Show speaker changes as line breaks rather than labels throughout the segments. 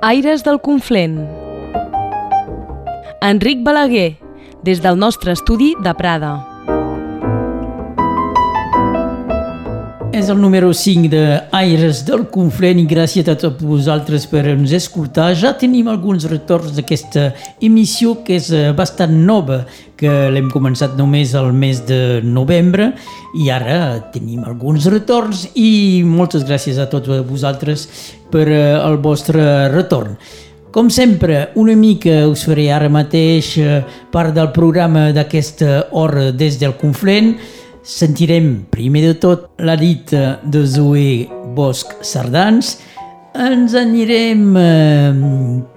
Aires del Conflent. Enric Balaguer, des del nostre estudi de Prada.
És el número 5 de Aires del Conflent i gràcies a tots vosaltres per ens escoltar. Ja tenim alguns retorns d'aquesta emissió que és eh, bastant nova, que l'hem començat només al mes de novembre i ara tenim alguns retorns i moltes gràcies a tots vosaltres per eh, el vostre retorn. Com sempre, una mica us faré ara mateix eh, part del programa d'aquesta hora des del Conflent, sentirem primer de tot la dita de Zoé Bosch Sardans, ens anirem eh,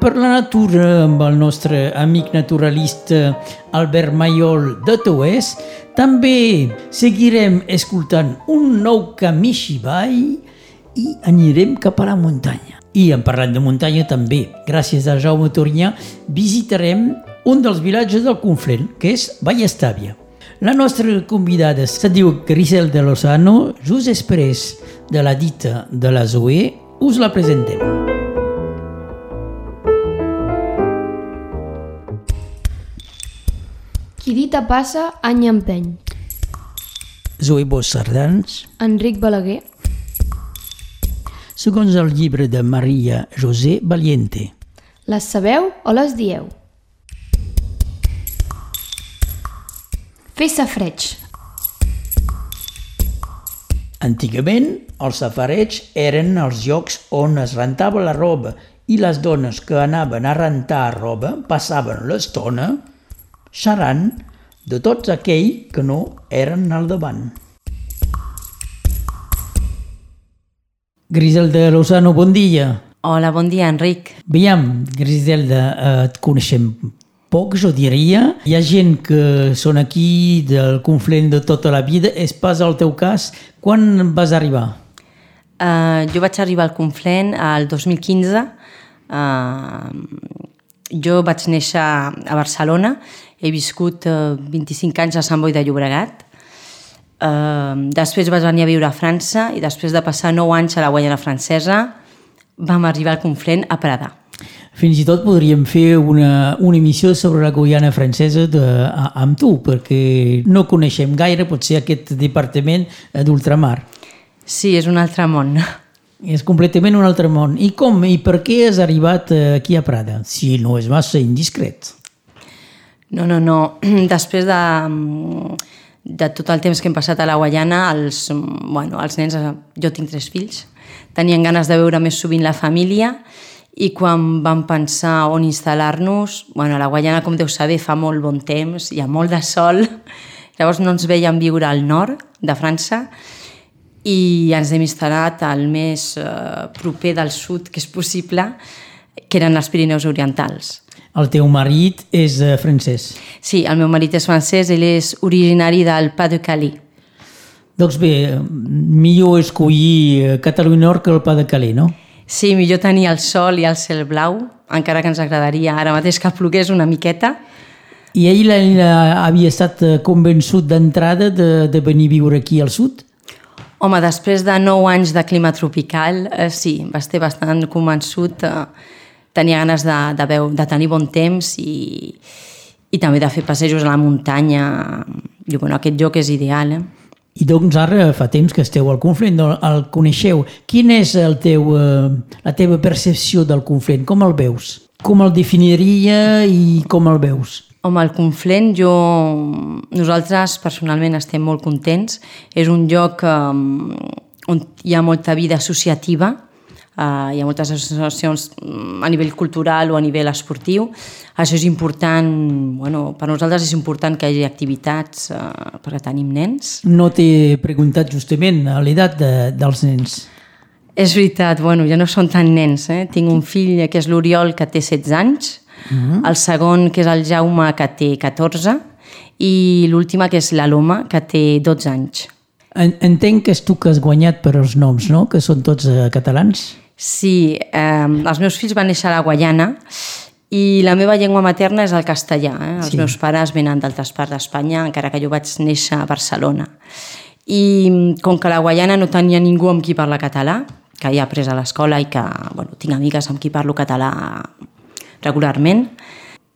per la natura amb el nostre amic naturalista Albert Mayol de Toès. També seguirem escoltant un nou camí Xibai i anirem cap a la muntanya. I en parlant de muntanya també, gràcies a Jaume Torinyà, visitarem un dels vilatges del Conflent, que és Vallestàvia. La nostra convidada se diu Grisel de Lozano, just després de la dita de la Zoé, us la presentem.
Qui dita passa, any empeny.
Zoé Bosch Sardans,
Enric Balaguer.
segons el llibre de Maria José Valiente.
Les sabeu o les dieu? Fer safreig.
Antigament, els safareigs eren els llocs on es rentava la roba i les dones que anaven a rentar roba passaven l'estona xerrant de tots aquell que no eren al davant. Griselda Lozano, bon dia.
Hola, bon dia, Enric.
Veiem, Griselda, eh, et coneixem poc, jo diria. Hi ha gent que són aquí del conflent de tota la vida. És pas el teu cas. Quan vas arribar?
Uh, jo vaig arribar al Conflent al 2015. Uh, jo vaig néixer a Barcelona. He viscut uh, 25 anys a Sant Boi de Llobregat. Uh, després vaig venir a viure a França i després de passar 9 anys a la Guaiana francesa vam arribar al Conflent a Prada.
Fins i tot podríem fer una, una emissió sobre la Guyana francesa de, a, amb tu, perquè no coneixem gaire potser aquest departament eh, d'ultramar.
Sí, és un altre món.
És completament un altre món. I com i per què has arribat eh, aquí a Prada, si no és massa indiscret?
No, no, no. Després de, de tot el temps que hem passat a la Guaiana, els, bueno, els nens, jo tinc tres fills, tenien ganes de veure més sovint la família i quan vam pensar on instal·lar-nos, bueno, la Guaiana, com deu saber, fa molt bon temps, hi ha molt de sol, llavors no ens veiem viure al nord de França i ens hem instal·lat al més eh, proper del sud que és possible, que eren els Pirineus Orientals.
El teu marit és eh, francès.
Sí, el meu marit és francès, ell és originari del Pas de Calais.
Doncs bé, millor escollir eh, Catalunya Nord que el Pa de Calais, no?
Sí, millor tenir el sol i el cel blau, encara que ens agradaria ara mateix que plogués una miqueta.
I ell, ell havia estat eh, convençut d'entrada de, de venir a viure aquí al sud?
Home, després de nou anys de clima tropical, eh, sí, va estar bastant convençut. Eh, tenia ganes de, de, veu, de tenir bon temps i, i també de fer passejos a la muntanya. I, bueno, aquest lloc és ideal, eh?
I doncs ara fa temps que esteu al Conflent, el, coneixeu. Quina és el teu, eh, la teva percepció del Conflent? Com el veus? Com el definiria i com el veus?
Home, el Conflent, jo... Nosaltres personalment estem molt contents. És un lloc um, on hi ha molta vida associativa, Uh, hi ha moltes associacions a nivell cultural o a nivell esportiu. Això és important, bueno, per nosaltres és important que hi hagi activitats uh, perquè tenim nens.
No t'he preguntat justament a l'edat de, dels nens.
És veritat, bueno, ja no són tan nens. Eh? Tinc un fill que és l'Oriol, que té 16 anys, uh -huh. el segon, que és el Jaume, que té 14, i l'última, que és l'Aloma, que té 12 anys.
Entenc que és tu que has guanyat per els noms, no? Que són tots eh, catalans.
Sí, eh, els meus fills van néixer a la Guaiana i la meva llengua materna és el castellà. Eh? Els
Sí.
meus pares venen d'altres parts d'Espanya, encara que jo vaig néixer a Barcelona. I com que la Guaiana no tenia ningú amb qui parlar català, que he après a l'escola i que bueno, tinc amigues amb qui parlo català regularment.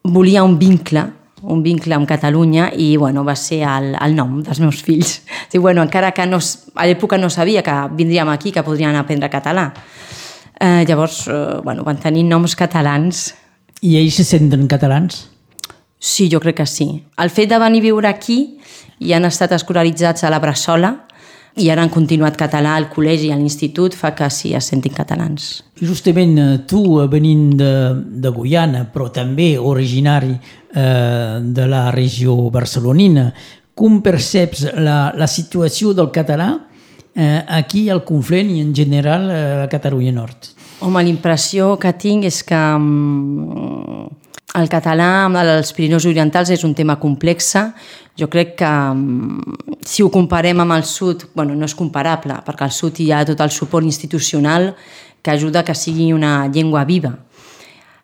Volia un vincle, un vincle amb Catalunya i bueno, va ser el, el nom dels meus fills. Sí, bueno, encara que no, a l'època no sabia que vindríem aquí, que podrien aprendre català. Eh, llavors, eh, bueno, van tenir noms catalans.
I ells se senten catalans?
Sí, jo crec que sí. El fet de venir a viure aquí i han estat escolaritzats a la Bressola i ara han continuat català al col·legi i a l'institut fa que sí, es sentin catalans.
Justament eh, tu, eh, venint de, de Guyana, però també originari eh, de la regió barcelonina, com perceps la, la situació del català eh, aquí al Conflent i en general eh, a Catalunya Nord?
Home, l'impressió que tinc és que um, el català amb els Pirineus Orientals és un tema complex. Jo crec que mm, si ho comparem amb el sud, bueno, no és comparable, perquè al sud hi ha tot el suport institucional que ajuda que sigui una llengua viva.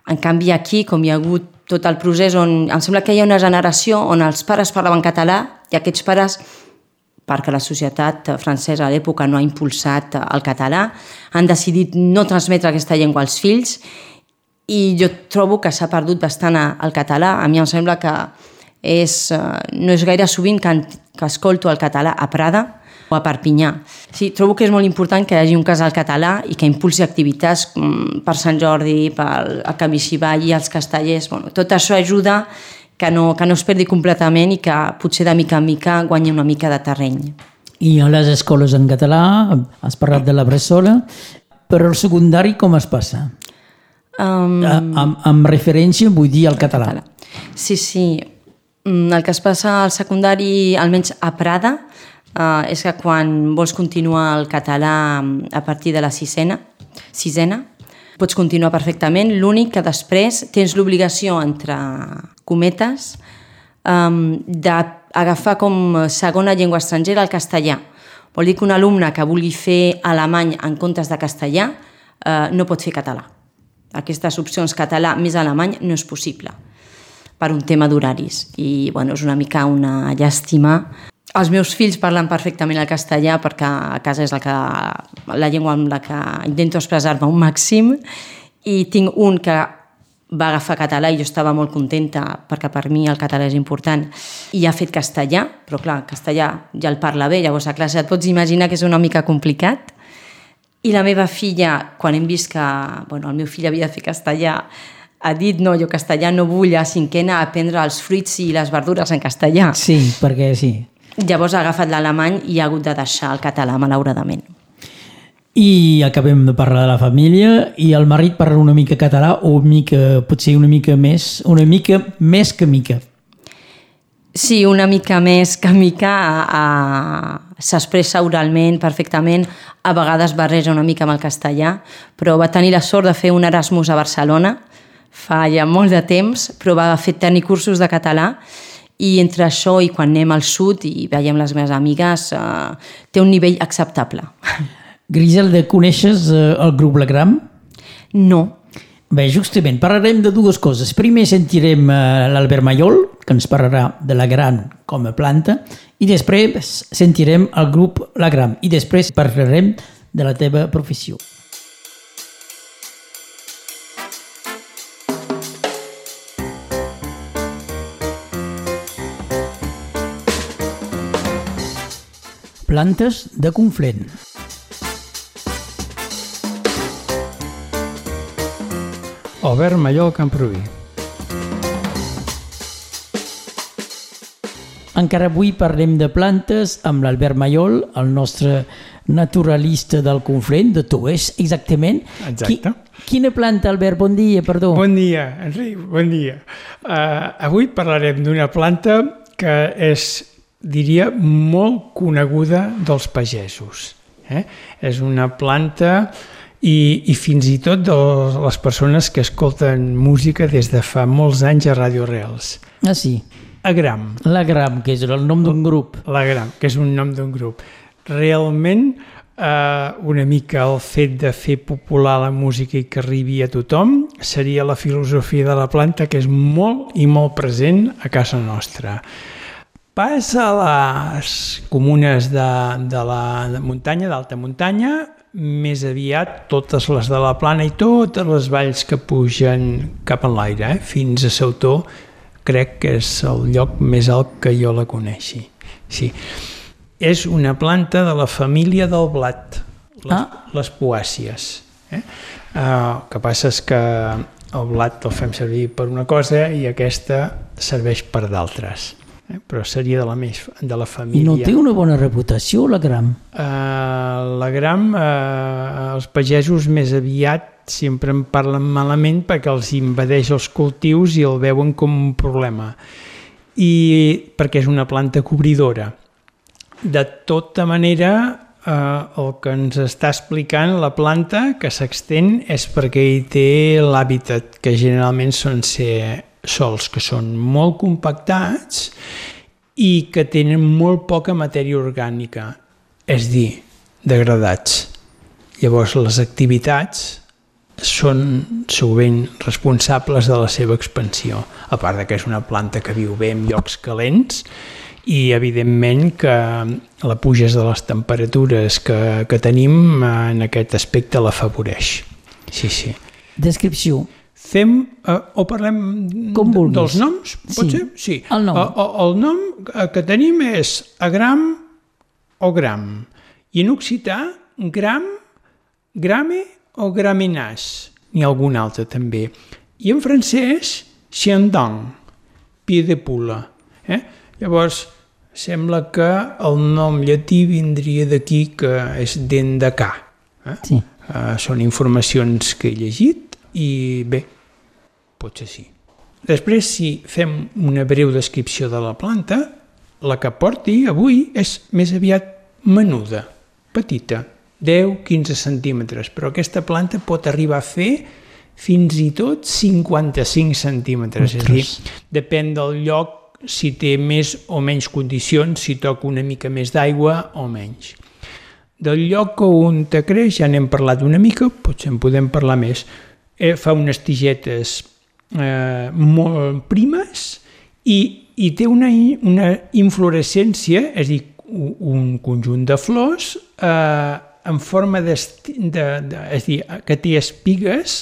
En canvi, aquí, com hi ha hagut tot el procés on em sembla que hi ha una generació on els pares parlaven català i aquests pares perquè la societat francesa a l'època no ha impulsat el català, han decidit no transmetre aquesta llengua als fills i jo trobo que s'ha perdut bastant el català. A mi em sembla que és, eh, no és gaire sovint que, que escolto el català a Prada o a Perpinyà. Sí, trobo que és molt important que hi hagi un casal català i que impulsi activitats per Sant Jordi, per a Camixibà i els castellers. Bueno, tot això ajuda que no, que no es perdi completament i que potser de mica en mica guanyi una mica de terreny.
I a les escoles en català, has parlat de la Bressola, però el secundari com es passa? Um, amb, amb referència, vull dir, al català. català.
Sí, sí. Mm, el que es passa al secundari, almenys a Prada, uh, és que quan vols continuar el català mm, a partir de la sisena, sisena pots continuar perfectament. L'únic que després tens l'obligació, entre cometes, um, d'agafar com segona llengua estrangera el castellà. Vol dir que un alumne que vulgui fer alemany en comptes de castellà uh, no pot fer català aquestes opcions català més alemany no és possible per un tema d'horaris i bueno, és una mica una llàstima els meus fills parlen perfectament el castellà perquè a casa és la, que, la llengua amb la que intento expressar-me un màxim i tinc un que va agafar català i jo estava molt contenta perquè per mi el català és important i ha fet castellà, però clar, castellà ja el parla bé, llavors a classe et pots imaginar que és una mica complicat i la meva filla, quan hem vist que bueno, el meu fill havia de fer castellà, ha dit, no, jo castellà no vull a cinquena aprendre els fruits i les verdures en castellà.
Sí, perquè sí.
Llavors ha agafat l'alemany i ha hagut de deixar el català, malauradament.
I acabem de parlar de la família i el marit parla una mica català o mica, potser una mica més, una mica més que mica.
Sí, una mica més que mica s'expressa oralment perfectament, a vegades barreja una mica amb el castellà, però va tenir la sort de fer un Erasmus a Barcelona fa ja molt de temps, però va fer tenir cursos de català i entre això i quan anem al sud i veiem les meves amigues eh, té un nivell acceptable.
Griselda, coneixes eh, el grup Lagram?
No,
Bé, justament, parlarem de dues coses. Primer sentirem uh, l'Albert Mayol, que ens parlarà de la gran com a planta, i després sentirem el grup La Gram, i després parlarem de la teva professió. Plantes de Conflent.
Albert Mallol Camproví.
Encara avui parlem de plantes amb l'Albert Mayol, el nostre naturalista del Conflent, de Toès, exactament.
Exacte.
Qui, quina planta, Albert? Bon dia, perdó.
Bon dia, Enric, bon dia. Uh, avui parlarem d'una planta que és, diria, molt coneguda dels pagesos. Eh? És una planta i, i fins i tot de les persones que escolten música des de fa molts anys a Ràdio Reals.
Ah, sí.
Agram.
L'Agram, que és el nom d'un grup.
L'Agram, que és un nom d'un grup. Realment, eh, una mica el fet de fer popular la música i que arribi a tothom seria la filosofia de la planta que és molt i molt present a casa nostra. Pas a les comunes de, de la muntanya, d'alta muntanya, més aviat totes les de la plana i totes les valls que pugen cap en l'aire, eh? fins a Sautó, crec que és el lloc més alt que jo la coneixi. Sí. És una planta de la família del blat, les,
Ah.
les poàcies. Eh? Uh, el que passa és que el blat el fem servir per una cosa i aquesta serveix per d'altres. Eh? Però seria de la, més, de la
I
família.
no té una bona reputació, la gram?
Uh, la gram, uh, els pagesos més aviat sempre en parlen malament perquè els invadeix els cultius i el veuen com un problema. I perquè és una planta cobridora. De tota manera, eh, el que ens està explicant la planta que s'extén és perquè hi té l'hàbitat, que generalment són ser sols que són molt compactats i que tenen molt poca matèria orgànica, és dir, degradats. Llavors, les activitats són sovint responsables de la seva expansió, a part de que és una planta que viu bé en llocs calents i evidentment que la puges de les temperatures que, que tenim eh, en aquest aspecte l'afavoreix. Sí, sí.
Descripció.
Fem, eh, o parlem
Com vulguis.
dels noms? Pot
Sí.
ser? Sí.
El nom.
El, el, el nom eh, que tenim és agram o gram. I en occità, gram, grame o gramenàs. N'hi ha algun altre també. I en francès, xiandong, pied de pula. Eh? Llavors, sembla que el nom llatí vindria d'aquí, que és dent de ca. Eh?
Sí.
Uh, són informacions que he llegit i bé, potser sí. Després, si fem una breu descripció de la planta, la que porti avui és més aviat menuda, petita, 10-15 centímetres, però aquesta planta pot arribar a fer fins i tot 55 centímetres, és dir, depèn del lloc si té més o menys condicions, si toca una mica més d'aigua o menys. Del lloc on te creix ja n'hem parlat una mica, potser en podem parlar més. Eh, fa unes tigetes eh, molt primes i, i té una, una inflorescència, és a dir, un conjunt de flors eh, en forma de, de, de, és dir, que té espigues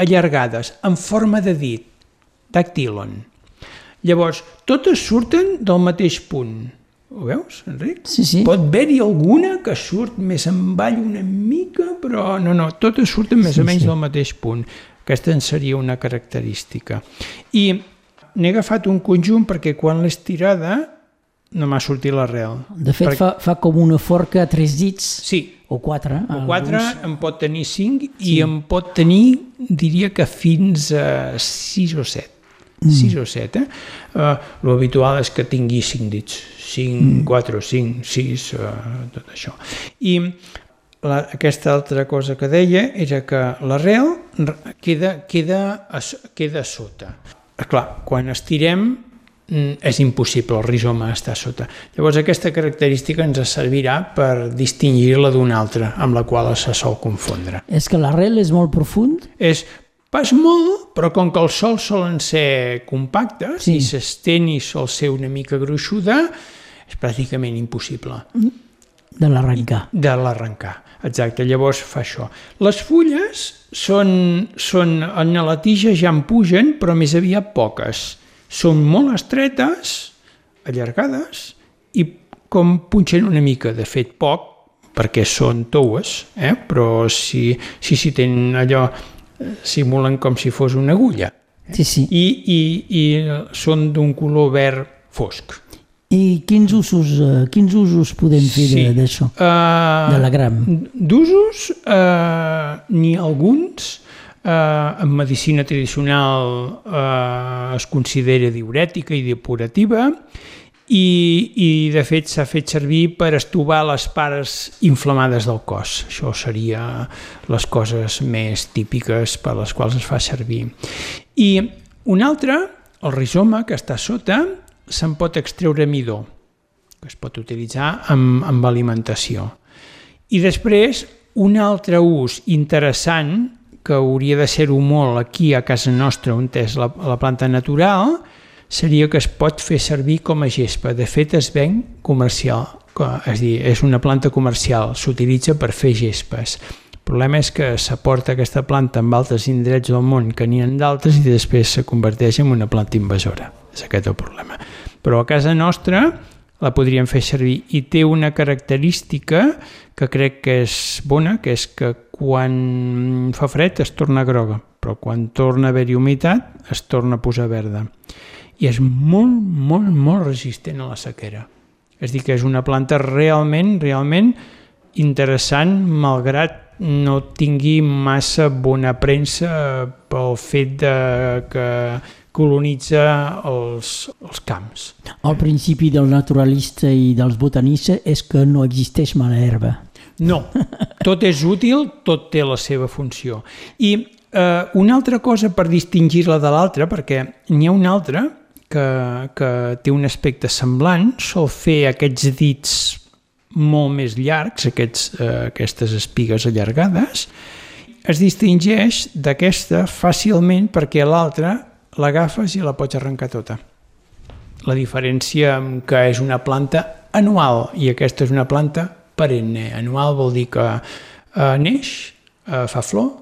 allargades, en forma de dit, dactylon. Llavors, totes surten del mateix punt. Ho veus, Enric?
Sí, sí.
Pot haver-hi alguna que surt més envall una mica, però no, no, totes surten més
Sí,
o menys
sí.
del mateix punt. Aquesta en seria una característica. I n'he agafat un conjunt perquè quan l'he estirada no m'ha sortit l'arrel.
De fet,
Perquè-
fa, fa com una forca a tres dits,
Sí,
o quatre.
o quatre
alguns.
en pot tenir cinc i en pot tenir, diria que fins a sis o set.
Mm.
Sis o set, eh? Uh, lo habitual és que tingui cinc dits. Cinc, mm. quatre, cinc, sis, uh, tot això. I la, aquesta altra cosa que deia era que l'arrel queda, queda, queda a sota. Clar, quan estirem mm, és impossible, el rizoma està sota. Llavors aquesta característica ens servirà per distingir-la d'una altra, amb la qual se sol confondre.
És que l'arrel és molt profund?
És pas molt, però com que els sols solen ser compactes
Sí.
i s'estén i sol ser una mica gruixuda, és pràcticament impossible
De l'arrencar.
de l'arrencar. Exacte, llavors fa això. Les fulles són, són en la tija ja en pugen, però més aviat poques. Són molt estretes, allargades, i com punxen una mica, de fet poc, perquè són toues, eh? però si si, si tenen allò, simulen com si fos una agulla.
Sí, sí.
I, i, i són d'un color verd fosc.
I quins usos, eh, quins usos podem fer de- d'això?
Uh,
De la gram.
D'usos, uh, n'hi ha alguns. Uh, en medicina tradicional uh, es considera diurètica i depurativa i, i de fet s'ha fet servir per estovar les parts inflamades del cos. Això seria les coses més típiques per les quals es fa servir. I un altre, el rizoma, que està sota, se'n pot extreure midó, que es pot utilitzar amb, amb alimentació. I després, un altre ús interessant, que hauria de ser-ho molt aquí a casa nostra, on és la, la planta natural, seria que es pot fer servir com a gespa. De fet, es ven comercial, co- és dir, és una planta comercial, s'utilitza per fer gespes. El problema és que s'aporta aquesta planta en altres indrets del món que n'hi ha d'altres i després se converteix en una planta invasora. És aquest el problema. Però a casa nostra la podríem fer servir i té una característica que crec que és bona, que és que quan fa fred es torna groga, però quan torna a haver-hi humitat es torna a posar verda. I és molt, molt, molt resistent a la sequera. És dir, que és una planta realment, realment interessant, malgrat no tingui massa bona premsa pel fet de que colonitza els, els camps.
El principi del naturalista i dels botanistes és que no existeix mala herba.
No, tot és útil, tot té la seva funció. I eh, una altra cosa per distingir-la de l'altra, perquè n'hi ha una altra que, que té un aspecte semblant, sol fer aquests dits molt més llargs, aquests, eh, aquestes espigues allargades, es distingeix d'aquesta fàcilment perquè l'altra l'agafes i la pots arrencar tota. La diferència que és una planta anual i aquesta és una planta perenne. Anual vol dir que eh, neix, eh, fa flor,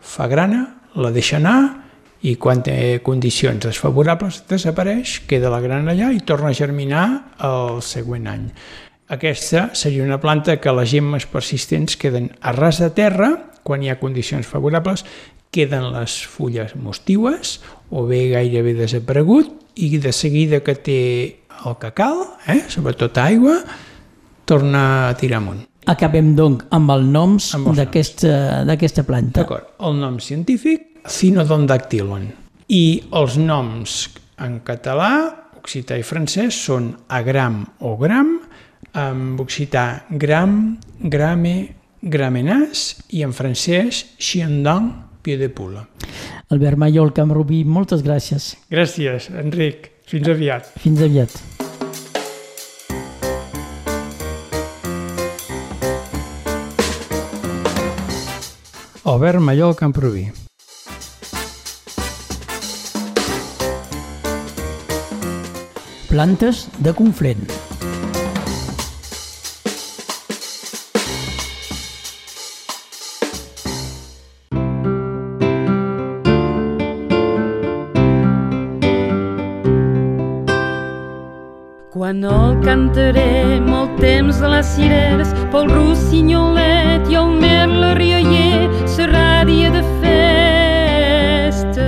fa grana, la deixa anar i quan té condicions desfavorables desapareix, queda la grana allà i torna a germinar el següent any. Aquesta seria una planta que les gemmes persistents queden a ras de terra, quan hi ha condicions favorables, queden les fulles mostives o bé gairebé desaparegut i de seguida que té el cacau, eh, sobretot aigua, torna a tirar amunt.
Acabem, doncs, amb els noms d'aquesta planta.
D'acord, el nom científic, Cynodon dactylon. I els noms en català, occità i francès són agram o gram, en occità gram, grame, gramenàs i en francès xiandon, pied de pula.
Albert Mayol, Camp Rubí, moltes gràcies.
Gràcies, Enric. Fins aviat.
Fins aviat.
Albert Mallol Camproví.
Plantes de Conflent.
Quan el cantarem el temps de les cireres pel rossinyolet i el merle rioller serà dia de festa.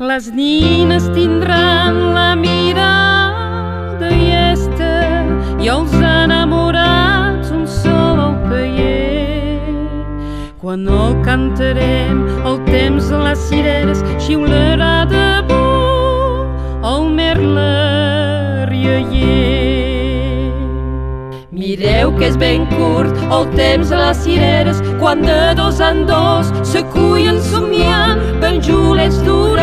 Les nines tindran la Quan el cantarem el temps de les cireres xiularà de por el merle rioller. Mireu que és ben curt el temps de les cireres quan de dos en dos s'acullen somiant penjolets d'orelles.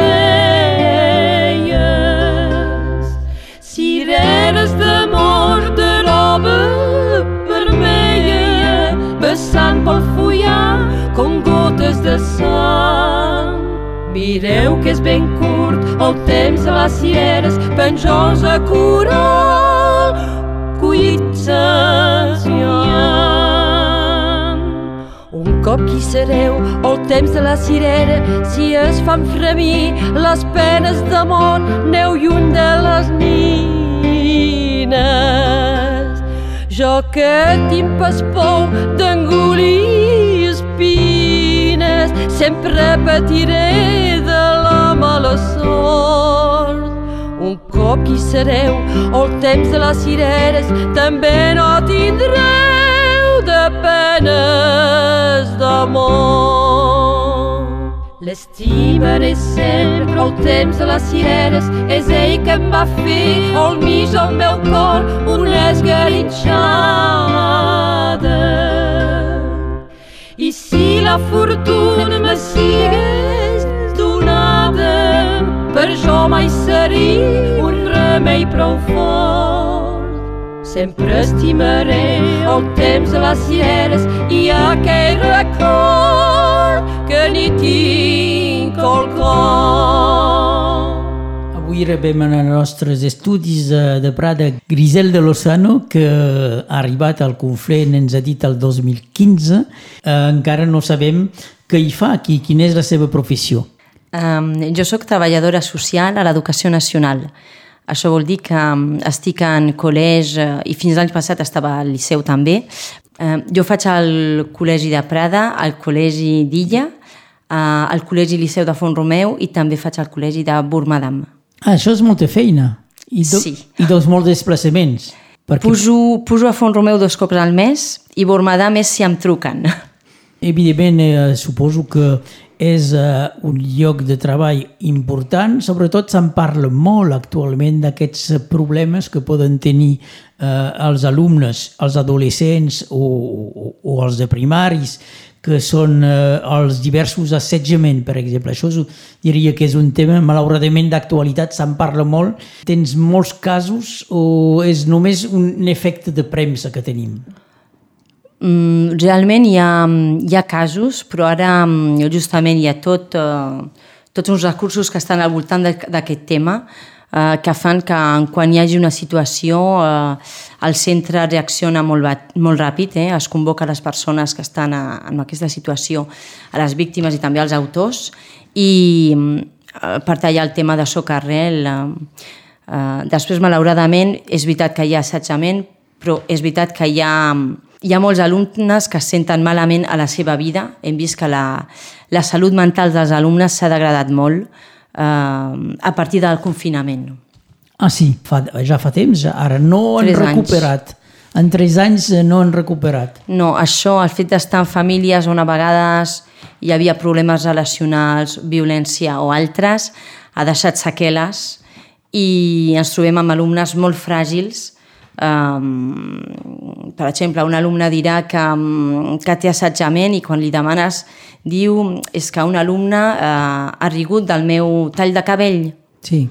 Cireres d'amor fullar com gotes de sang. Mireu que és ben curt el temps de les cireres penjols a coral collits somiant. Un cop qui sereu el temps de la cirera si es fan fremir les penes d'amor neu lluny de les nines. Jo que tinc pas por d'engolir espines sempre patiré de la mala sort. Un cop qui sereu el temps de les cireres també no tindreu de penes d'amor. L'estimaré sempre el temps de les cireres, és ell que em va fer el mig al meu cor una esgaritxada. Fortuna me sigués donada, per jo mai seria un remei prou fort. Sempre estimaré el temps de les cireres i aquell record que ni tinc al cor.
Avui rebem en els nostres estudis de, de Prada Grisel de Lozano, que ha arribat al Conflent, ens ha dit, el 2015. Eh, encara no sabem què hi fa aquí, quina és la seva professió.
Um, jo sóc treballadora social a l'Educació Nacional. Això vol dir que um, estic en col·legi uh, i fins l'any passat estava al Liceu també. Uh, jo faig al Col·legi de Prada, al Col·legi d'Illa, al Col·legi Liceu de Font Romeu i també faig al Col·legi de Burmadam.
Ah, això és molta feina. I, do,
Sí.
I dos molts desplaçaments. Perquè,
Pujo, pujo a Font Romeu dos cops al mes i Burmadam és si em truquen.
evidentment, eh, suposo que és eh, un lloc de treball important. Sobretot se'n parla molt actualment d'aquests problemes que poden tenir eh, els alumnes, els adolescents o, o, o els de primaris, que són eh, els diversos assetjaments, per exemple. Això és, diria que és un tema, malauradament, d'actualitat, se'n parla molt. Tens molts casos o és només un efecte de premsa que tenim?
Mm, realment hi ha, hi ha casos, però ara mm, justament hi ha tot, eh, tots uns recursos que estan al voltant d'aquest tema eh, que fan que quan hi hagi una situació eh, el centre reacciona molt, molt ràpid, eh? es convoca les persones que estan a, en aquesta situació, a les víctimes i també als autors i eh, per tallar el tema de socarrel eh, eh, després malauradament és veritat que hi ha assetjament però és veritat que hi ha, hi ha molts alumnes que es senten malament a la seva vida. Hem vist que la, la salut mental dels alumnes s'ha degradat molt eh, a partir del confinament.
Ah, sí, fa, ja fa temps, ara no han
Tres anys.
recuperat. En tres anys eh, no han recuperat.
No, això, el fet d'estar en famílies on a vegades hi havia problemes relacionals, violència o altres, ha deixat seqüeles i ens trobem amb alumnes molt fràgils. Um, per exemple, un alumne dirà que, que té assetjament i quan li demanes diu és que un alumne uh, ha rigut del meu tall de cabell.
Sí.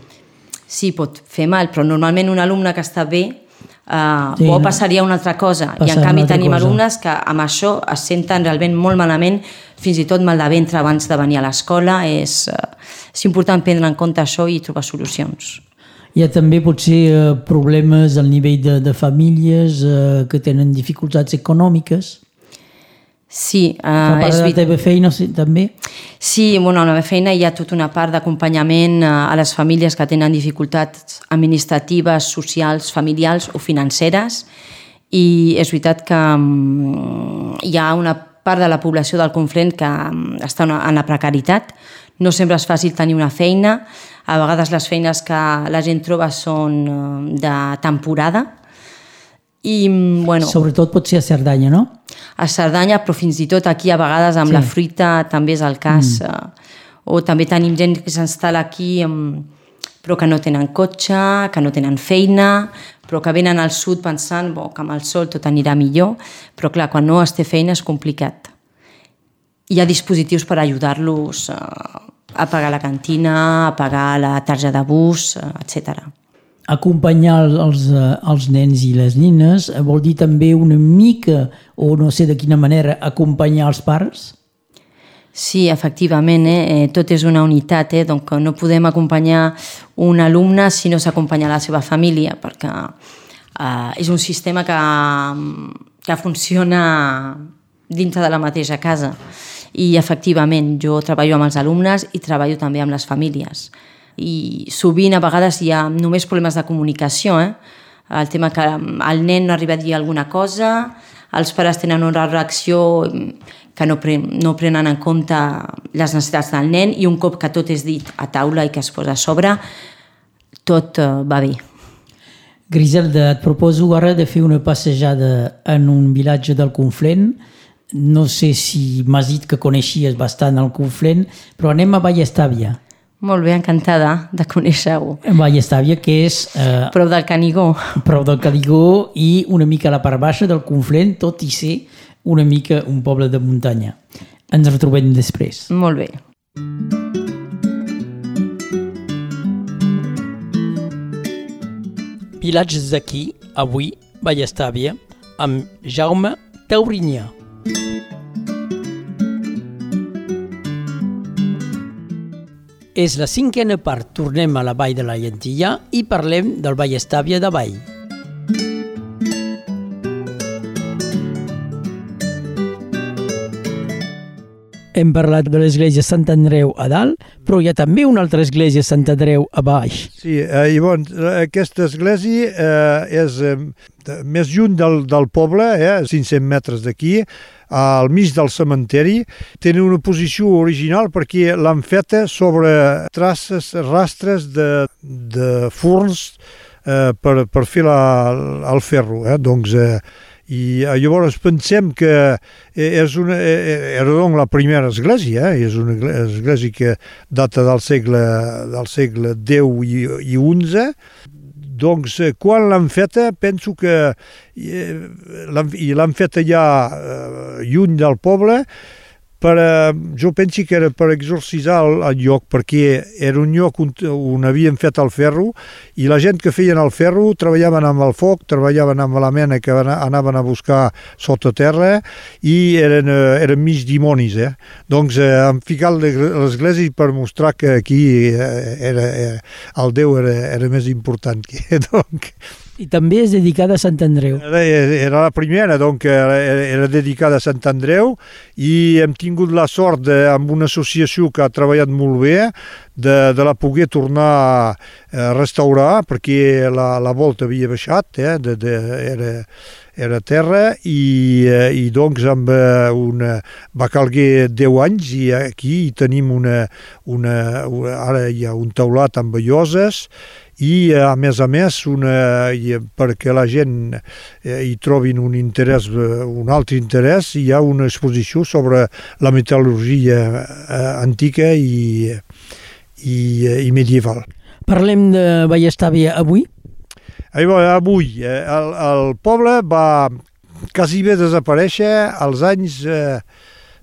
Sí, pot fer mal, però normalment un alumne que està bé uh,
Sí,
o passaria una altra cosa. I en canvi tenim
cosa.
alumnes que amb això es senten realment molt malament, fins i tot mal de ventre abans de venir a l'escola. És, uh, és important prendre en compte això i trobar solucions.
Hi ha també potser eh, problemes al nivell de, de famílies eh, que tenen dificultats econòmiques.
Sí,
A
uh,
part
és
de la teva feina sí, també.
Sí, bueno, a la meva feina hi ha tota una part d'acompanyament eh, a les famílies que tenen dificultats administratives, socials, familiars o financeres i és veritat que mm, hi ha una part de la població del Conflent que mm, està en en la precarietat. No sempre és fàcil tenir una feina. A vegades les feines que la gent troba són eh, de temporada. I, mm, bueno,
Sobretot pot ser a Cerdanya, no?
a Cerdanya, però fins i tot aquí a vegades amb
Sí.
la fruita també és el cas. Mm. O també tenim gent que s'instal·la aquí em, però que no tenen cotxe, que no tenen feina, però que venen al sud pensant bo, que amb el sol tot anirà millor, però clar, quan no es té feina és complicat. Hi ha dispositius per ajudar-los eh, a pagar la cantina, a pagar la tarja de bus, eh, etc.
Acompanyar el- els, eh, els nens i les nines eh, vol dir també una mica, o no sé de quina manera, acompanyar els pares?
Sí, efectivament, eh? tot és una unitat, eh? donc no podem acompanyar un alumne si no s'acompanya la seva família, perquè eh, és un sistema que, que funciona dintre de la mateixa casa. I efectivament, jo treballo amb els alumnes i treballo també amb les famílies. I sovint, a vegades, hi ha només problemes de comunicació, eh? el tema que el nen no arriba a dir alguna cosa, els pares tenen una reacció que no, pre no prenen en compte les necessitats del nen i un cop que tot és dit a taula i que es posa a sobre, tot eh, va bé.
Griselda, et proposo ara de fer una passejada en un vilatge del Conflent. No sé si m'has dit que coneixies bastant el Conflent, però anem a Vallestàvia.
Molt bé, encantada de conèixer-ho.
Vallestàvia, que és eh,
Prou del Canigó.
prou del Caligó i una mica a la part baixa del Conflent, tot i ser una mica un poble de muntanya. Ens retrobem després.
Molt bé.
Vilatges d'aquí, avui, Vallestàvia, amb Jaume Taurinyà. És la cinquena part. Tornem a la Vall de la Llantilla i parlem del Vall Estàvia de Vall. Hem parlat de l'església Sant Andreu a dalt, però hi ha també una altra església Sant Andreu a baix.
Sí, eh, i bon, aquesta església eh, és eh, més lluny del, del poble, eh, 500 metres d'aquí, al mig del cementeri. Tenen una posició original perquè l'han feta sobre traces, rastres de, de forns eh, per, per fer la, el ferro. Eh? Doncs eh, i eh, llavors pensem que eh, és una, eh, era doncs la primera església, eh? és una església que data del segle, del segle X i, i XI, doncs quan l'han feta penso que i l'han feta ja lluny del poble per, jo penso que era per exorcitzar el, el lloc, perquè era un lloc on, on havien fet el ferro i la gent que feien el ferro treballaven amb el foc, treballaven amb la mena que anaven a buscar sota terra i eren, eh, eren mig dimonis. Eh? Doncs eh, han ficat l'església per mostrar que aquí eh, era, eh, el Déu era, era més important. Que, donc,
i també és dedicada a Sant Andreu.
Era, era la primera, doncs, era, era dedicada a Sant Andreu i hem tingut la sort de, amb una associació que ha treballat molt bé de, de la poder tornar a restaurar perquè la, la volta havia baixat, eh, de, de, era, era terra i, eh, i doncs amb eh, una, va calguer 10 anys i aquí tenim una, una, ara hi ha un teulat amb velloses i a més a més una, i perquè la gent eh, hi trobin un interès, eh, un altre interès, hi ha una exposició sobre la metal·lurgia eh, antiga i, i, i medieval.
Parlem de Vallestàvia avui?
Avui, el, el poble va quasi bé desaparèixer als anys eh,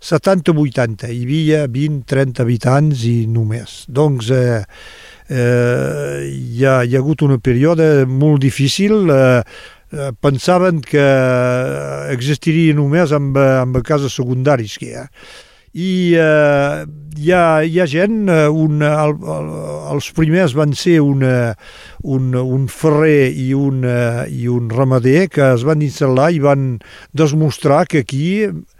70-80. Hi havia 20-30 habitants i només. Doncs eh, eh, hi, ha, hi ha hagut un període molt difícil, eh, eh, pensaven que existiria només amb, amb cases secundaris que hi ha. I eh, hi, ha, hi ha gent, eh, un, el, el, els primers van ser una, un, un ferrer i un, i un ramader que es van instal·lar i van demostrar que aquí Eh,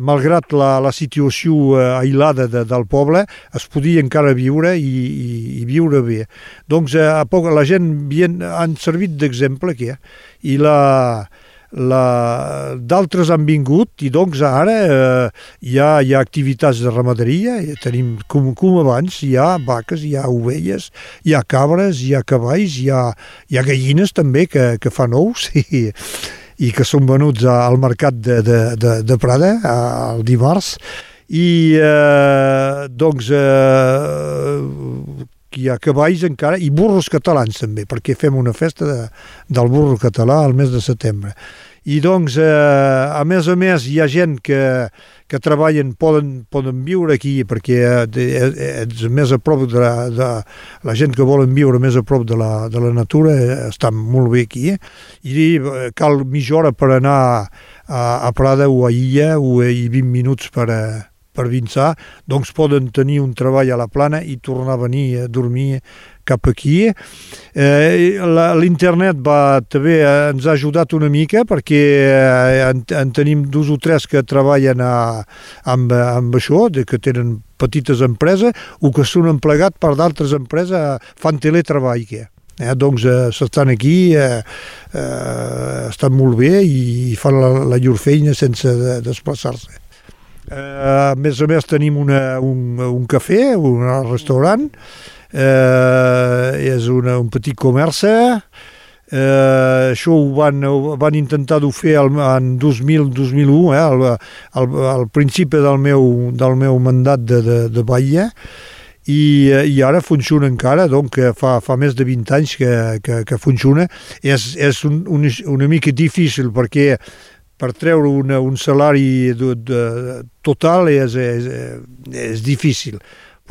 malgrat la, la situació eh, aïllada de, del poble, es podia encara viure i, i, i viure bé. Doncs eh, a poc, la gent havien, han servit d'exemple aquí, eh? i la, la, d'altres han vingut i doncs ara eh, hi, ha, hi ha activitats de ramaderia, tenim com, com abans, hi ha vaques, hi ha ovelles, hi ha cabres, hi ha cavalls, hi ha, hi ha gallines també que, que fan ous i, i que són venuts al mercat de, de, de, de Prada el dimarts. I eh, doncs eh, hi ha cavalls encara i burros catalans també perquè fem una festa de, del burro català al mes de setembre i doncs eh, a més a més hi ha gent que, que treballen poden, poden viure aquí perquè ets més a prop de la, de la gent que volen viure més a prop de la, de la natura està molt bé aquí. I eh, cal mitja hora per anar a, a Prada o a Illa o i 20 minuts per, per Vinçà, doncs poden tenir un treball a la plana i tornar a venir a dormir cap aquí. Eh, L'internet va, també ens ha ajudat una mica perquè eh, en, en tenim dos o tres que treballen a, amb, amb això, de, que tenen petites empreses o que són emplegats per d'altres empreses, fan teletreball. Que. Eh, doncs eh, s'estan aquí, eh, eh, estan molt bé i fan la, la llur feina sense de, desplaçar-se. Eh, a més a més tenim una, un, un cafè, un restaurant, eh, és una, un petit comerç, eh, això ho van, ho van intentar de fer el, en 2000-2001, eh, al, al, al principi del meu, del meu mandat de, de, de Bahia, i, i ara funciona encara, doncs fa, fa més de 20 anys que, que, que funciona. És, és un, un, una mica difícil perquè per treure una, un salari de, de, total és, és, és difícil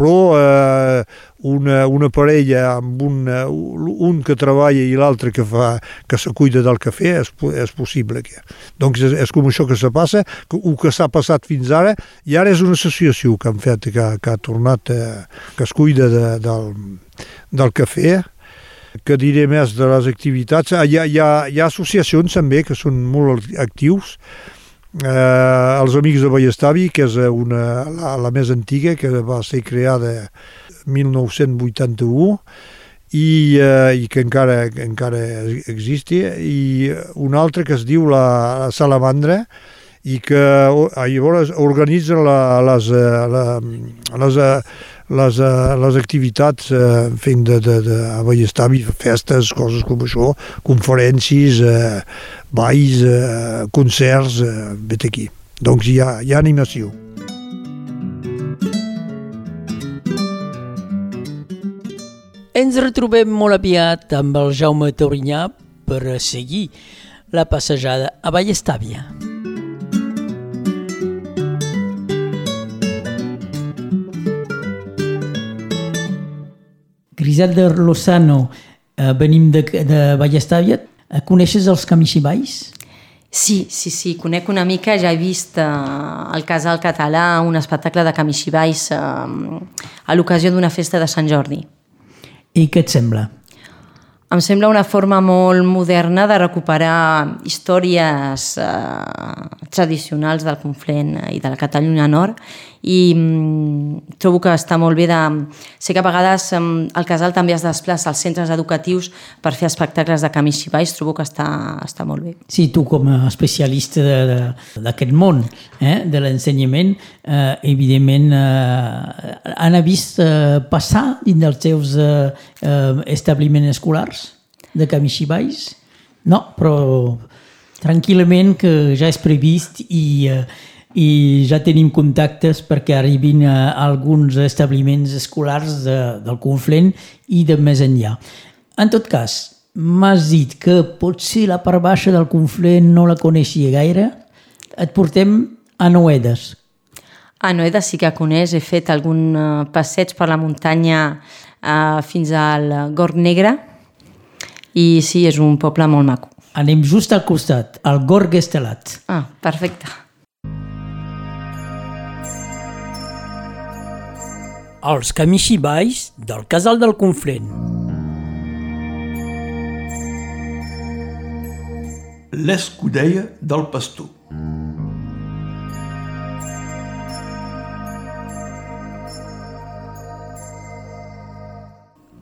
però eh, una, una parella amb un, un que treballa i l'altre que, fa, que se cuida del cafè és, és possible. Que. Doncs és, és com això que se passa, que, el que s'ha passat fins ara, i ara és una associació que han fet, que, que ha tornat, eh, que es cuida de, del, del cafè, que diré més de les activitats. Hi ha, hi ha, hi ha associacions també que són molt actius, eh, els Amics de Ballestavi, que és una, la, la més antiga, que va ser creada 1981 i, eh, i que encara, encara existi, i una altra que es diu la, la Salamandra, i que llavors organitzen la, les, eh, la, les, eh, les, uh, les activitats uh, fent de, de, de a Ballestavi, festes, coses com això, conferències, uh, balls, uh, concerts, uh, vet aquí. Doncs hi ha, hi ha animació.
Ens retrobem molt aviat amb el Jaume Taurinyà per seguir la passejada a Vallestàvia. Griselda Lozano, eh, venim de, de Vallestàvia. Eh, coneixes els Camixibais?
Sí, sí, sí, conec una mica, ja he vist eh, al Casal Català un espectacle de camixibais eh, a l'ocasió d'una festa de Sant Jordi.
I què et sembla?
Em sembla una forma molt moderna de recuperar històries eh, tradicionals del Conflent i de la Catalunya Nord i mm, trobo que està molt bé de... Sé que a vegades mm, el casal també es desplaça als centres educatius per fer espectacles de camins xivais, trobo que està, està molt bé.
Sí, tu com a especialista d'aquest món eh, de l'ensenyament, eh, evidentment eh, han vist eh, passar dins dels teus eh, eh, establiments escolars de camins xivais? No, però tranquil·lament que ja és previst i eh, i ja tenim contactes perquè arribin a alguns establiments escolars de, del Conflent i de més enllà. En tot cas, m'has dit que potser la part baixa del Conflent no la coneixia gaire. Et portem a Noedes.
A Noedes sí que coneix, he fet algun uh, passeig per la muntanya uh, fins al Gorg Negre i sí, és un poble molt maco.
Anem just al costat, al Gorg Estelat.
Ah, perfecte.
Els camixibais del Casal del Conflent.
L'escudella del pastor.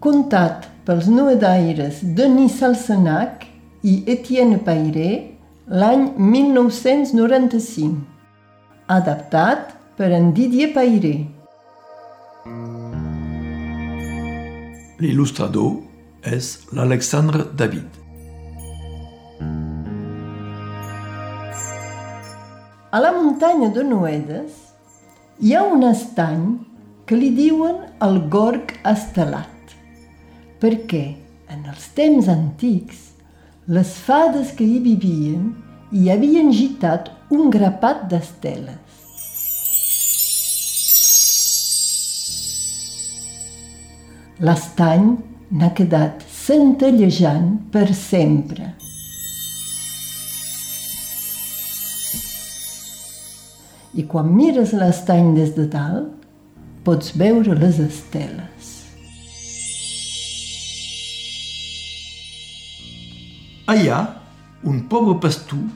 Contat pels noedaires Denis Salsenac i Etienne Pairé l'any 1995. Adaptat per en Didier Pairé.
L'il·lustrador és l'Alexandre David.
A la muntanya de Noedes hi ha un estany que li diuen el Gorg Estelat, perquè en els temps antics les fades que hi vivien hi havien gitat un grapat d'esteles. L'estany n'ha quedat centellejant per sempre. I quan mires l'estany des de dalt, pots veure les esteles.
Allà, un pobre pastor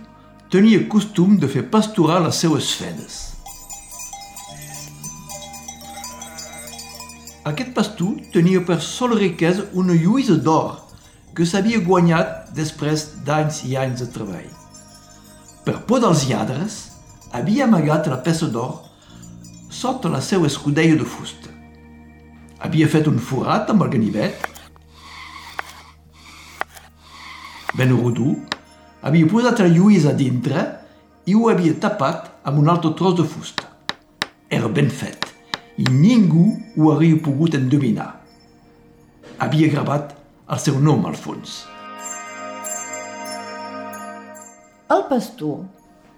tenia costum de fer pasturar les seues fedes. Aquest pastor tenia per sola riquesa una lluïsa d'or que s'havia guanyat després d'anys i anys de treball. Per por dels lladres, havia amagat la peça d'or sota la seva escudella de fusta. Havia fet un forat amb el ganivet, ben rodó, havia posat la lluïsa dintre i ho havia tapat amb un altre tros de fusta. Era ben fet i ningú ho hauria pogut endevinar. Havia gravat el seu nom al fons.
El pastor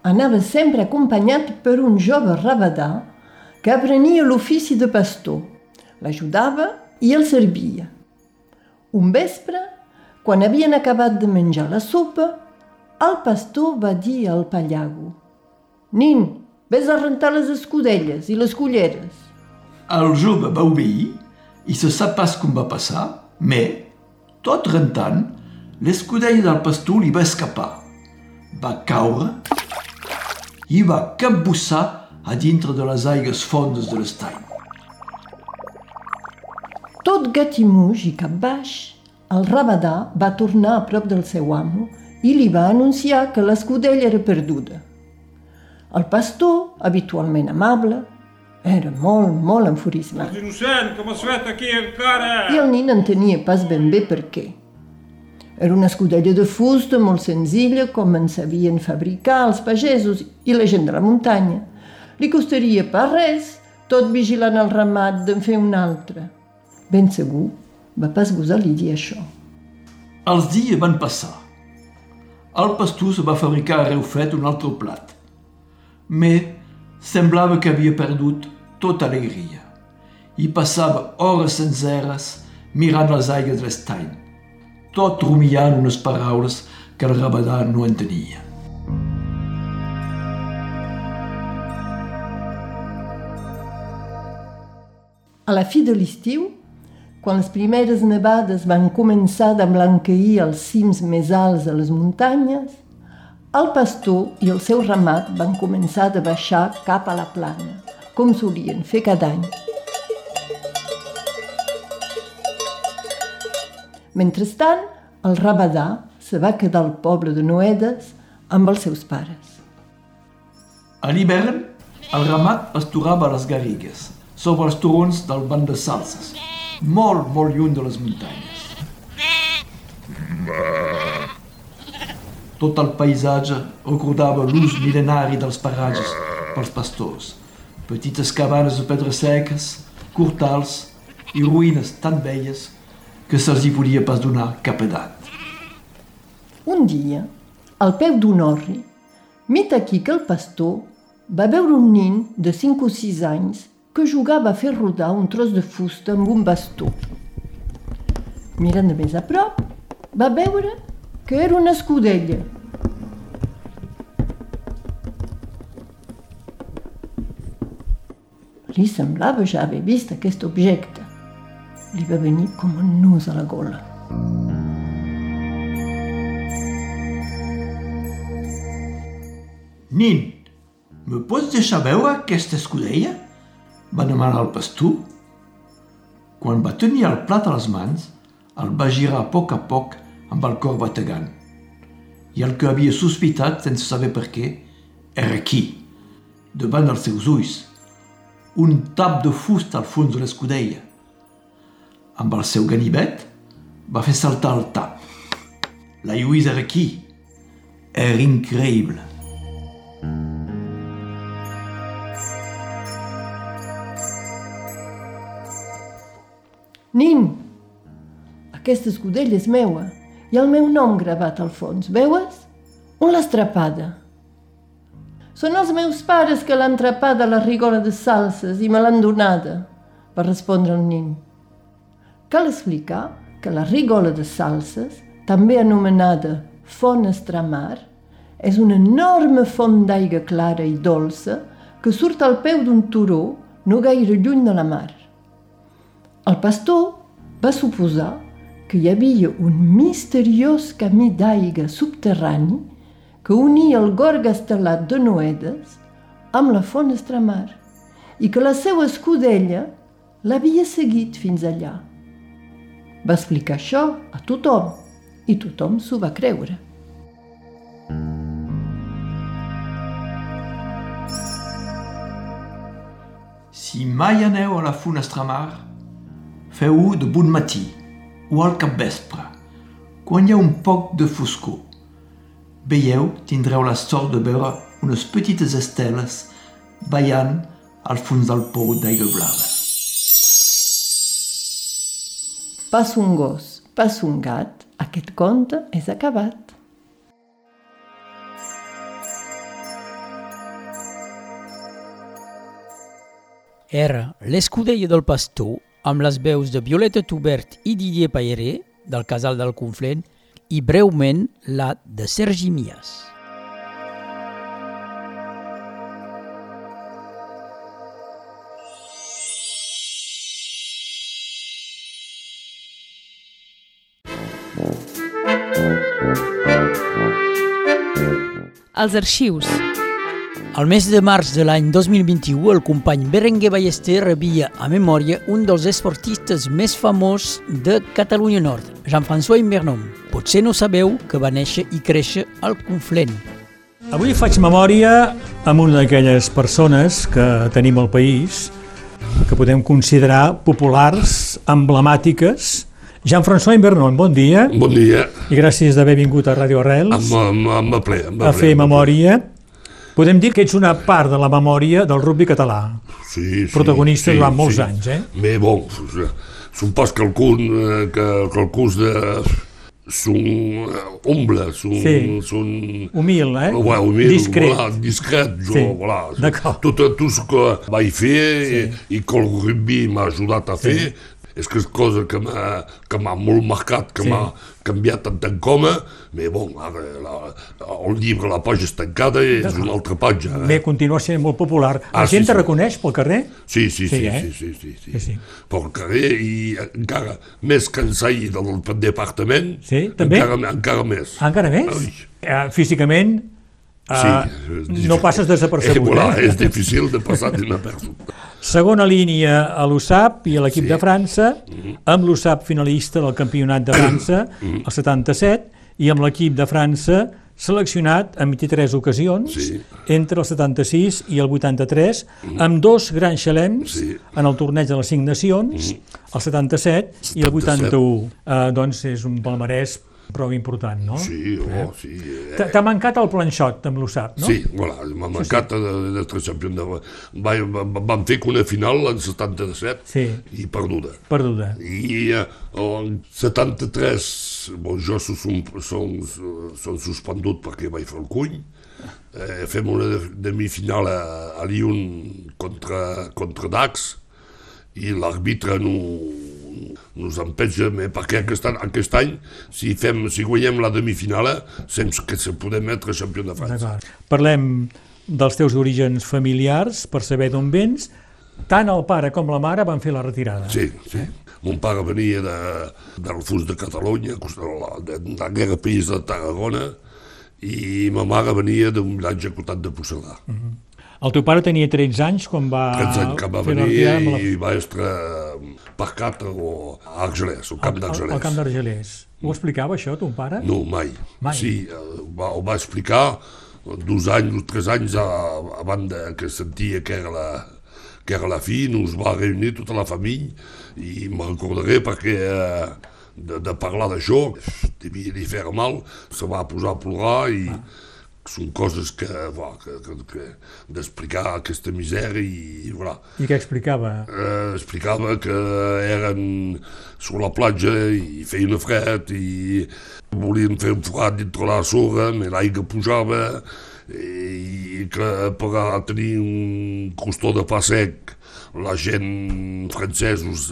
anava sempre acompanyat per un jove rabadà que aprenia l'ofici de pastor, l'ajudava i el servia. Un vespre, quan havien acabat de menjar la sopa, el pastor va dir al pallago «Nin, vés a rentar les escudelles i les culleres».
El jove va obeir i se sap pas com va passar, mais, tot rentant, l'escudella del pastor li va escapar. Va caure i va capbussar a dintre de les aigues fondes de l'estany.
Tot gatimuix i cap baix, el rabadà va tornar a prop del seu amo i li va anunciar que l'escudella era perduda. El pastor, habitualment amable, era molt, molt enfurismat.
Innocent, com has fet aquí encara?
I el nin entenia pas ben bé per què. Era una escudella de fusta molt senzilla, com en sabien fabricar els pagesos i la gent de la muntanya. Li costaria pas res, tot vigilant el ramat d'en fer un altre. Ben segur, va pas gosar li dir això.
Els dies van passar. El pastor se va fabricar a Reufet un altre plat. Mais semblava que havia perdut tota alegria. I passava hores senceres mirant les aigües de l'estany, tot rumiant unes paraules que el rabadà no entenia.
A la fi de l'estiu, quan les primeres nevades van començar a blanqueir els cims més alts de les muntanyes, el pastor i el seu ramat van començar a baixar cap a la plana, com solien fer cada any. Mentrestant, el rabadà se va quedar al poble de Noedes amb els seus pares.
A l'hivern, el ramat pasturava a les garrigues, sobre els turons del banc de salses, molt, molt lluny de les muntanyes. Tot el paisatge recordava l'ús mil·lenari dels paratges pels pastors. Petites cabanes de pedres seques, cortals i ruïnes tan velles que se'ls hi podia pas donar cap edat.
Un dia, al peu d'un orri, mit aquí que el pastor va veure un nin de 5 o 6 anys que jugava a fer rodar un tros de fusta amb un bastó. Mirant de més a prop, va veure que era una escudella. Li semblava ja haver vist aquest objecte. Li va venir com un nus a la gola.
Nin, me pots deixar veure aquesta escudella? Va demanar el pastor. Quan va tenir el plat a les mans, el va girar a poc a poc amb el cor bategant. I el que havia sospitat, sense saber per què, era aquí, davant dels seus ulls, un tap de fusta al fons de l'escudella. Amb el seu ganivet, va fer saltar el tap. La lluïsa era aquí. Era increïble.
Nin, aquesta escudella és meua i el meu nom gravat al fons, veues? On l'has trapada? Són els meus pares que l'han trapada a la rigola de salses i me l'han donada, va respondre el nin. Cal explicar que la rigola de salses, també anomenada font estramar, és una enorme font d'aigua clara i dolça que surt al peu d'un turó no gaire lluny de la mar. El pastor va suposar que hi havia un misteriós camí d'aigua subterrani que unia el gorg estelat de Noedes amb la font estramar i que la seva escudella l'havia seguit fins allà. Va explicar això a tothom i tothom s'ho va creure.
Si mai aneu a la Funestramar, feu-ho de bon matí o al capvespre, quan hi ha un poc de foscor. Veieu, tindreu la sort de veure unes petites esteles ballant al fons del pou d'aigua blava.
Pas un gos, pas un gat, aquest conte és acabat.
Era l'escudella del pastor amb les veus de Violeta Tubert i Didier Pairé, del Casal del Conflent, i breument la de Sergi Mies.
Els arxius.
Al mes de març de l'any 2021, el company Berenguer Ballester rebia a memòria un dels esportistes més famós de Catalunya Nord, Jean-François Invernom. Potser no sabeu que va néixer i créixer al Conflent.
Avui faig memòria amb una d'aquelles persones que tenim al país que podem considerar populars, emblemàtiques. Jean-François Invernon, bon dia.
Bon dia.
I gràcies d'haver vingut a Radio Arrels
Amb, amb, amb ple, amb
a
ple,
fer
amb ple.
Podem dir que ets una part de la memòria del rugby català.
Sí, sí,
protagonista
sí,
durant molts
sí.
anys, eh?
Mais bon, són pas quelcun eh, que quelcus de... Són eh, humble, són...
Sí.
són
Humil, eh?
Ouais, humil,
Discret.
Voilà, discret, jo,
Sí,
voilà.
d'accord.
Tot, tot ce que vaig fer sí. i, i que el rugby m'ha ajudat a
Sí.
fer, és que és cosa que que m'ha molt marcat, que
Sí.
m'ha canviat en tant com a, però bon, ara la, el llibre, la pàgina és tancada i és una altra pàgina. Eh?
Bé, continua sent molt popular. La
Ah, sí,
gent te
sí.
reconeix pel carrer?
Sí, sí, sí,
eh?
sí, sí, sí, sí.
Sí, sí.
Pel carrer i encara més que en sair del departament,
Sí, també?
encara, encara més.
Encara més?
Ai.
Eh, físicament, eh,
Sí,
no passes desapercebut.
Eh, voilà,
eh?
és difícil de passar d'inapercebut.
Segona línia a l'USAP i a l'equip
Sí.
de França,
Mhm.
amb l'USAP finalista del Campionat de França,
Mhm.
el 77, i amb l'equip de França seleccionat en 23 ocasions,
Sí.
entre el 76 i el 83, amb dos grans xalems
Sí.
en el torneig de les 5 nacions, el 77 i el 81. Uh, doncs és un palmarès prou important, no?
Sí, oh, sí. eh.
T'ha- mancat el planxot amb l'USAP, no?
Sí, voilà, m'ha mancat de, de tres campions. De, va, va, vam fer una final en 77
Sí.
i perduda.
Perduda.
I eh, en 73, bon, jo som, som, som suspendut perquè vaig fer el cuny, eh, fem una de- demifinal a, a Lyon contra, contra Dax i l'àrbitre no, nos empetja, eh, perquè aquest any, aquest any si, fem, si guanyem la demifinala, sense que se podem etre campió de França.
Parlem dels teus orígens familiars, per saber d'on vens. Tant el pare com la mare van fer la retirada.
Sí, sí. Mon pare venia de, del Fus de Catalunya, de, de la guerra país de Tarragona, i ma mare venia d'un vilatge al costat de Puigcerdà.
El teu pare tenia 13 anys quan va
13 anys que va venir
la...
i va estar parcat o a Argelès, al camp
al, al camp d'Argelers. Ho explicava això, ton pare?
No, mai.
Mai?
Sí, eh, va, ho va explicar dos anys o tres anys a- abans que sentia que era la, que era la fi, nos va reunir tota la família i me'n recordaré perquè eh, de, de parlar d'això devia li fer mal, se va posar a plorar i són coses que, va, que, que, que d'explicar aquesta misèria i, voilà.
I què explicava?
Eh, explicava que eren sur la platja i feia una fred i volien fer un forat dintre la sorra, l'aigua pujava i que per tenir un costó de pa sec la gent francesos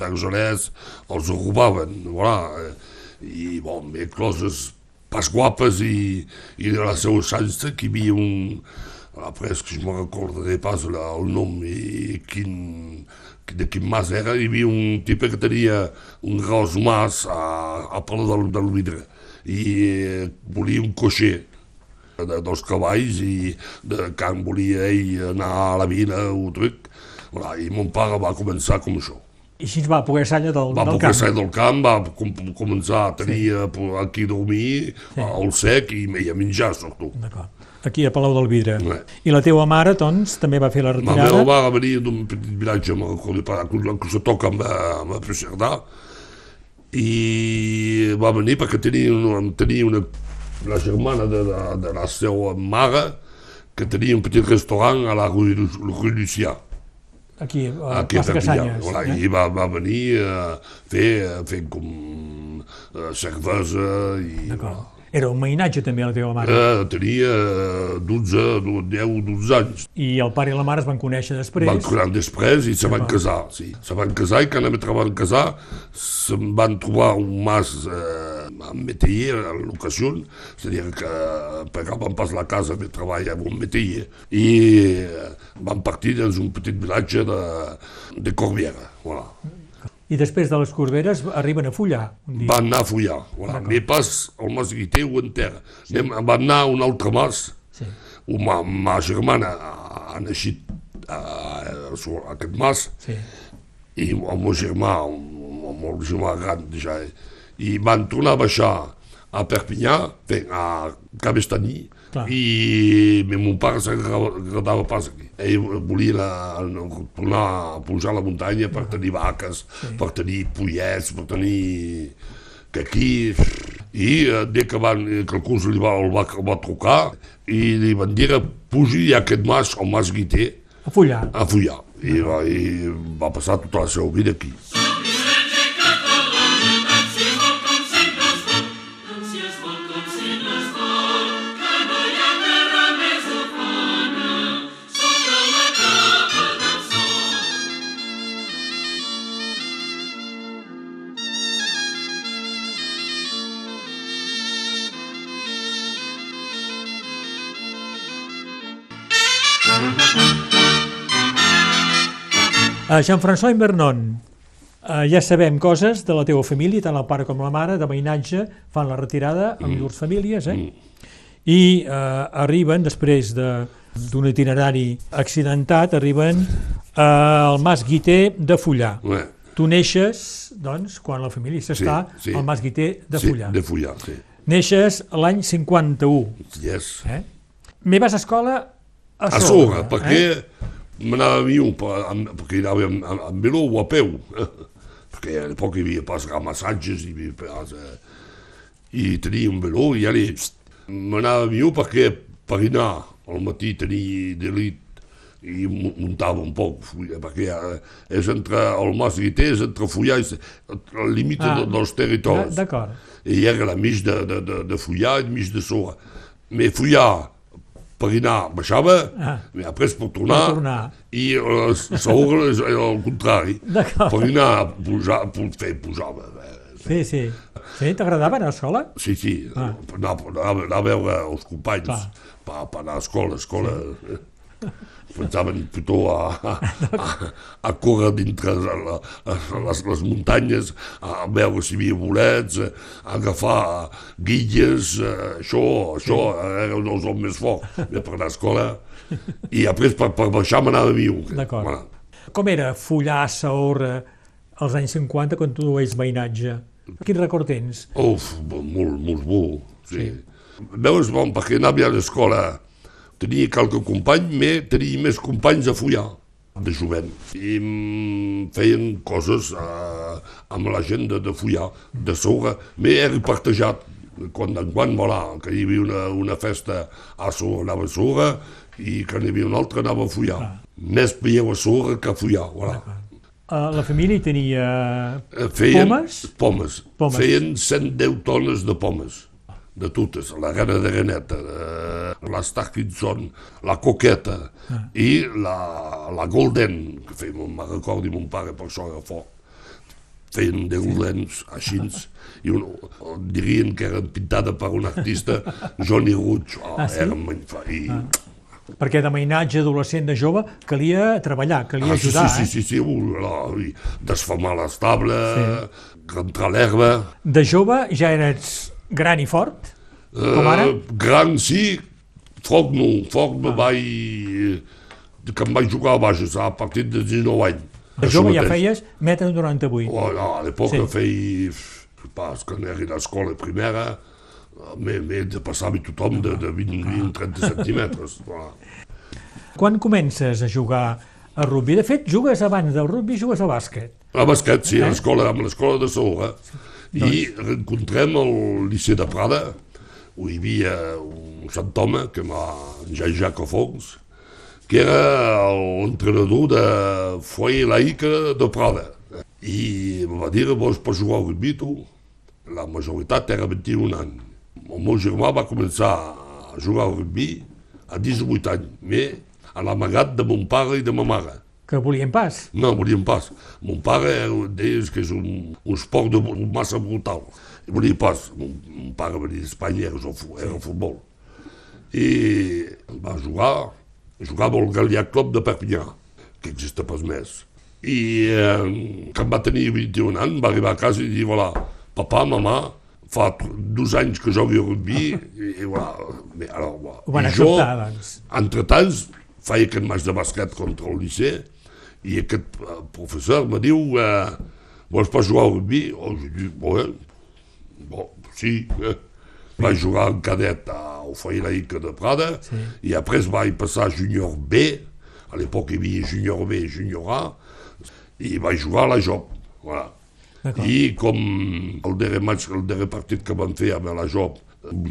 d'Argelès els robaven, voilà. I, bon, bé, coses pas guapes i, i de la seva xança que hi havia un... Après, és que je me recordaré pas la, el nom i quin, de quin mas era, hi havia un tipus que tenia un gros mas a, a pala del, del vidre i eh, volia un coixer de, dels cavalls i de can volia ell anar a la vila o truc. I mon pare va començar com això.
I així va poder salir del,
Va
del
poder
camp.
sair del camp, va com, començar a tenir sí. aquí a dormir, sí. al sec i, i a menjar, sobretot.
D'acord. Aquí a Palau del Vidre.
Ouais.
I la teua mare, doncs, també va fer la retirada?
meva mare venia d'un petit vilatge, que se toca amb, amb a Puigcerdà, i va venir perquè tenia, una, tenia una, la germana de la, de la seva mare que tenia un petit restaurant a la rue, rue Lucià.
Aquí, a
Aquí a
Plaça. Casanyes.
Voilà,
eh?
I va, va venir a fer, a fer com eh, cervesa i...
D'acord. Era un mainatge també la teva mare.
Eh, tenia 12, 10, 12 anys.
I el pare i la mare es van conèixer després.
Van conèixer després i se van casar, sí. Se van casar i quan se van casar se'n van trobar un mas eh, amb metier a dir que pagaven pas la casa de treball amb un metier i eh, van partir dins un petit vilatge de, de Corbiera, voilà.
I després de les Corberes arriben a Fullar. Un dia.
Van anar a Fullar, voilà. mais pas al mas Guiter o en terra. Sí. Van anar a un altre mas,
Sí.
ma, ma germana ha naixit a, a, a aquest mas,
Sí.
i el meu germà, el meu germà gran ja, i van tornar a baixar a Perpinyà, a Cabestany,
Clar.
i meu mon pare s'agradava pas aquí. Ell volia la, tornar a pujar a la muntanya per tenir vaques,
Sí.
per tenir pollets, per tenir que aquí... I eh, de que, van, que el curs li va, el va, el va trucar i li van dir que pugi a aquest mas, el mas Guiter,
A Fullar.
a Fullar. I va, i va passar tota la seva vida aquí.
Uh, Jean-François Invernon, uh, ja sabem coses de la teva família, tant el pare com la mare, de veïnatge, fan la retirada amb
Mm.
llurs famílies, eh? I uh, arriben, després de- d'un itinerari accidentat, arriben uh, al Mas Guiter de Fullar.
Ouais.
Tu neixes, doncs, quan la família s'està
sí.
al Mas Guiter de
sí,
Fullar.
de Fullar, sí.
Neixes l'any 51.
Yes.
Eh? Me vas a escola a
A sobre, perquè m'anava a mi un, perquè anava amb, amb, amb veló o a peu. perquè a l'època hi havia pas ramassatges, hi havia pas... Eh, I tenia un veló i allà m'anava a mi perquè per anar al matí tenir delit i mu- muntava un poc, fulla, perquè eh, és entre el Mas Guiter, és entre Fullar, és el límit
Ah,
dels territoris.
D'acord.
I era la mig de, de, de, de Fullar i mig de Sora. Mais Fullar, per anar, baixava,
Ah.
i després per tornar,
Per tornar.
i eh, Sora és al contrari.
D'acord.
Per anar, pujar, pu- fer, pujava. eh,
Sí, sí. Sí, t'agradava anar a escola?
Sí, sí,
Ah.
anar, anar, anar a veure els companys, per, per anar a escola, a escola... Sí. Pensaven pitó a, a, a, a córrer dintre la, les, les muntanyes, a veure si hi havia bolets, a agafar guilles, això, això, eren els homes més forts per anar a escola. I després per, per baixar m'anava a mi.
D'acord. Com era follar a Saorra als anys 50 quan tu ets veïnatge? Quin record tens?
Uf, molt, molt bo, sí. sí. Veus, bon, perquè anava a l'escola, tenia qualque company, mais tenia més companys a follar, de jovent. I feien coses eh, amb la gent de, de follar, de sorra, mais era partejat. Quan en quan, voilà, que hi havia una, una festa a sorra, anava a sorra, i quan hi havia una altra anava a follar. Més veieu a sorra que a follar, voilà.
Uh, la família tenia
Eh, Feien
pomes?
Pomes.
Pomes.
Feien 110 tones de pomes. De totes, la gana de graneta, eh, la Starkinson, la coqueta
Ah.
i la, la Golden, que feia, me'n recordi mon pare per això era fort. Feien de Goldens, així, i un, dirien que eren pintada per un artista, Johnny Rouge, oh,
Ah, sí?
eren magnífics. I,
Ah. Perquè de mainatge adolescent de jove calia treballar, calia
Ah, sí,
ajudar,
sí,
eh?
sí, sí, sí, la, desfamar l'estable, sí. rentrar l'herba,
De jove ja eres gran i fort, com ara?
Eh, gran sí, foc no. Foc me vaig... que em vaig jugar a baixes a partir de 19 anys.
De jove ja feies metre 98.
Oh, no, a l'època
Sí.
feia... Pas, quan era a l'escola primera, m'he de passar-hi tothom de, de 20-30 centímetres. Voilà.
Quan comences a jugar a rugby? De fet, jugues abans del rugby, jugues a bàsquet.
A bàsquet, sí,
Eh?
a l'escola, amb l'escola de Saura. I rencontrem al Liceu de Prada, on hi havia un sant home, que m'ha Jean-Jacques Fons, que era l'entrenador de Foyer Laïca de Prada. I em va dir, vols per jugar al rugby, tu? La majoritat era 21 anys. el meu germà va començar a jugar al rugby a 18 anys, mais a l'amagat de mon pare i de ma mare.
Que volien pas.
No, volien pas. Mon pare deia que és un, un esport de, massa brutal. I volia pas. Mon, mon pare venia d'Espanya, era, era el futbol. I va jugar, jugava al Galià Club de Perpinyà, que existe pas més. I eh, quan va tenir 21 anys va arribar a casa i dir, voilà, papa, mamà, fa dos anys que jogui a rugby i, i voilà. Bé, alors, voilà.
Ho van
I jo,
acceptar, doncs.
entre tants, feia aquest match de basquet contra el liceu i aquest uh, professor me diu uh, vols pas jugar al rugby? Oh, je dis, bon, bon sí. Eh. Vaig jugar en cadet a Ofaïlaïca de Prada sí. i après vaig passar a júnior B, a l'époque hi havia júnior B i júnior A, i vaig jugar a la Job. Voilà. I com el darrer, match, el darrer partit que vam fer amb la Job,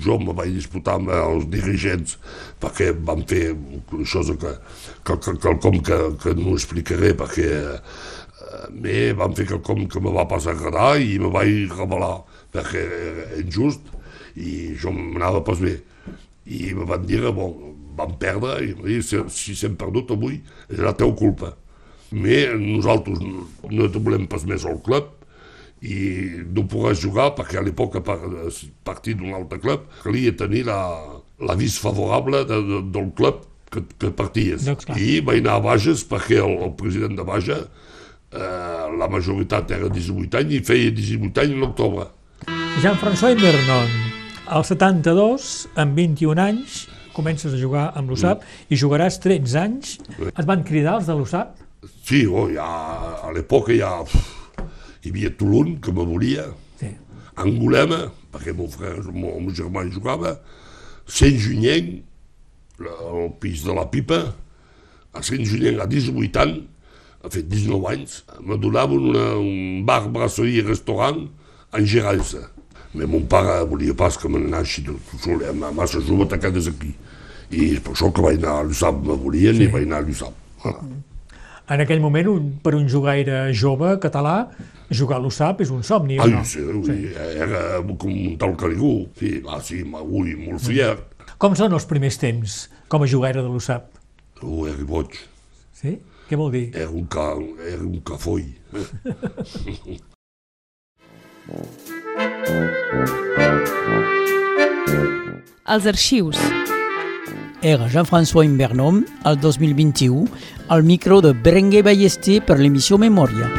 jo me vaig disputar amb els dirigents perquè vam fer això que, que, que, quelcom que, que no explicaré perquè eh, me vam fer quelcom que me va pas agradar i me vaig rebel·lar perquè era injust i jo m'anava pas bé. I me van dir, bon, vam perdre i dir, si, si s'hem perdut avui és la teva culpa me nosaltres no te volem pas més al club i no podràs jugar perquè a l'època per partir d'un altre club calia tenir la, l'avís favorable de, de, del club que, que parties.
Doncs
I vaig anar a Bages perquè el, el president de Baja eh, la majoritat era 18 anys i feia 18 anys l'octubre.
Jean-François Vernon, al 72, amb 21 anys, comences a jugar amb l'USAP mm. i jugaràs 13 anys. Et van cridar els de l'USAP?
Sí, oh, ja, a l'època ja... Uf, hi havia Toulon, que me volia,
sí.
Angolema, perquè mon frère, meu, el meu germà hi jugava, Saint Junyen, el pis de la Pipa, a Saint Junyen a 18 anys, ha fet 19 anys, me donaven una, un bar, brasserie i restaurant en Geralsa. Mais mon pare volia pas que me n'anassi tot sol, era massa jove t'ha quedes aquí. I és per això que vaig anar a l'USAP, me volien sí. i vaig anar a l'USAP. Voilà.
En aquell moment, un, per un jugaire jove català, jugar a l'USAP és un somni,
Ai,
no?
sí, sí. era com un tal caligú. Sí, va, sí, ui, molt fier.
Com són els primers temps com a jugaire de l'USAP?
Uh, era boig.
Sí? Què vol dir?
Era un, ca, era un cafoll.
Els arxius.
Era Jean-François Invernom, al 2021, al micro de Berenguer Ballester per l'emissió Memòria.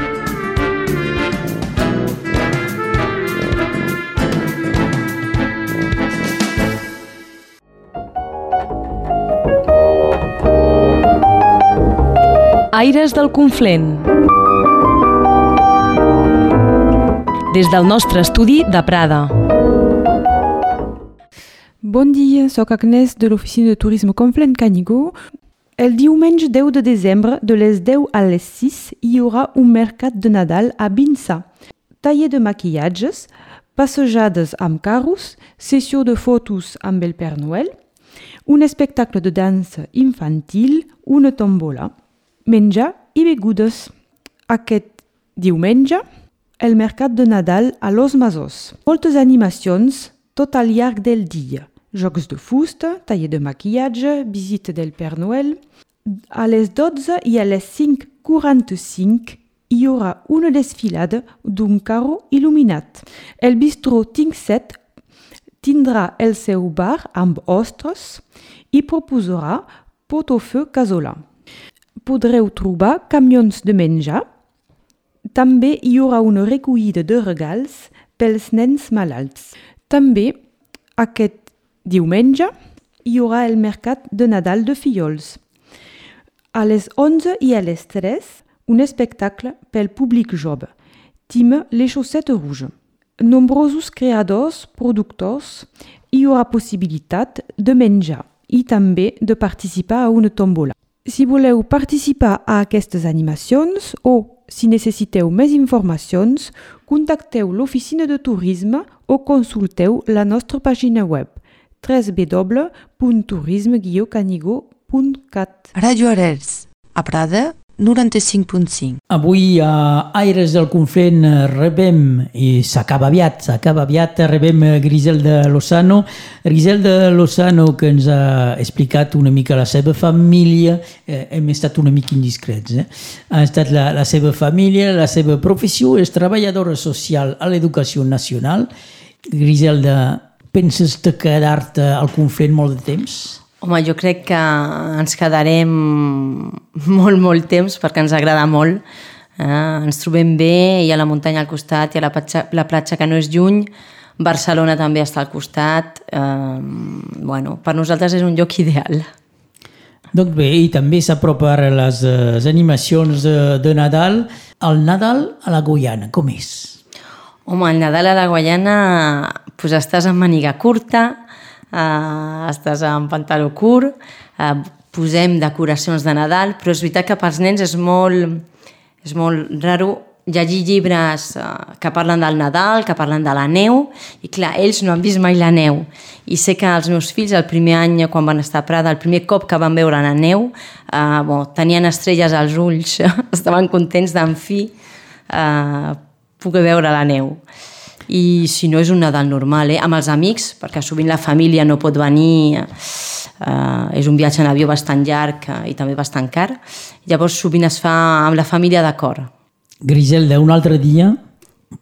Aires del Conflent. Des del nostre estudi de Prada.
Bon dia, sóc Agnès de l'Oficina de Turisme Conflent Canigó. El diumenge 10 de desembre, de les 10 a les 6, hi haurà un mercat de Nadal a Binsa. Taller de maquillatges, passejades amb carros, sessió de fotos amb el Père Noël, un espectacle de dansa infantil, una tombola, menjar i begudes. Aquest diumenge, el mercat de Nadal a Los Masos. Moltes animacions tot al del dia. Jocs de fusta, taller de maquillatge, visita del Père Noël. A les 12 i a les 5.45 hi haurà una desfilada d'un carro il·luminat. El bistró Tinc 7 tindrà el seu bar amb ostres i proposarà pot-au-feu casolà. Podreu trobar camions de menjar. També hi haurà una recollida de regals pels nens malalts. També aquest diumenge hi haurà el mercat de Nadal de Fillols. A les 11 i a les 3, un espectacle pel públic jove. Time Les Chaussettes Rouges. Nombrosos creadors, productors, hi haurà possibilitat de menjar i també de participar a una tombola. Si voleu participar a aquestes animacions o si necessiteu més informacions, contacteu l'oficina de turisme o consulteu la nostra pàgina web www.turisme-canigo.cat
Radio Arels, a Prada, 95.5.
Avui a Aires del Conflent rebem, i s'acaba aviat, s'acaba aviat, rebem eh, Griselda Lozano. Griselda Lozano que ens ha explicat una mica la seva família, eh, hem estat una mica indiscrets, eh? ha estat la, la seva família, la seva professió, és treballadora social a l'educació nacional. Griselda, penses de quedar-te al Conflent molt de temps?
Home, jo crec que ens quedarem molt, molt temps perquè ens agrada molt. Eh? Ens trobem bé, hi ha la muntanya al costat, hi ha la platja, la platja que no és lluny, Barcelona també està al costat. Eh, bueno, per nosaltres és un lloc ideal.
Doncs bé, i també s'apropa les, eh, les animacions de, de Nadal. El Nadal a la Guiana, com és?
Home, el Nadal a la Guaiana pues estàs amb maniga curta, eh, estàs amb pantaló curt, eh, posem decoracions de Nadal, però és veritat que pels nens és molt, és molt raro llegir llibres eh, que parlen del Nadal, que parlen de la neu, i clar, ells no han vist mai la neu. I sé que els meus fills, el primer any, quan van estar a Prada, el primer cop que van veure la neu, eh, bon, tenien estrelles als ulls, estaven contents d'en fi eh, poder veure la neu i si no és un Nadal normal, eh? amb els amics, perquè sovint la família no pot venir, eh, és un viatge en avió bastant llarg eh, i també bastant car, llavors sovint es fa amb la família d'acord.
Griselda, un altre dia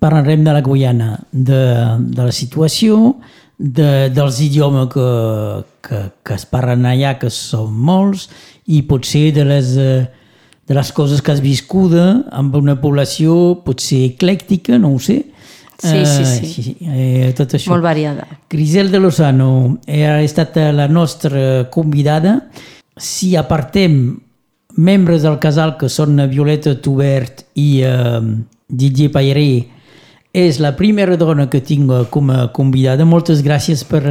parlarem de la Guiana, de, de la situació, de, dels idiomes que, que, que es parlen allà, que són molts, i potser de les, eh, de les coses que has viscuda amb una població potser eclèctica, no ho sé,
Sí, sí, sí. Uh, sí,
eh, tot això.
Molt variada.
Grisel de Lozano ha estat la nostra convidada. Si apartem membres del casal que són Violeta Tubert i uh, Didier Pairé, és la primera dona que tinc com a convidada. Moltes gràcies per,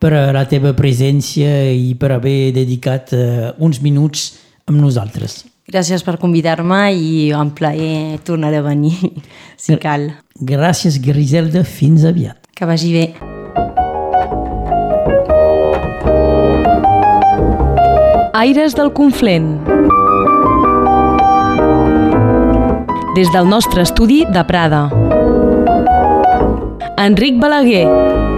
per la teva presència i per haver dedicat uns minuts amb nosaltres.
Gràcies per convidar-me i en plaer tornaré a venir, si cal.
Gràcies, Griselda. Fins aviat.
Que vagi bé.
Aires del Conflent. Des del nostre estudi de Prada. Enric Balaguer.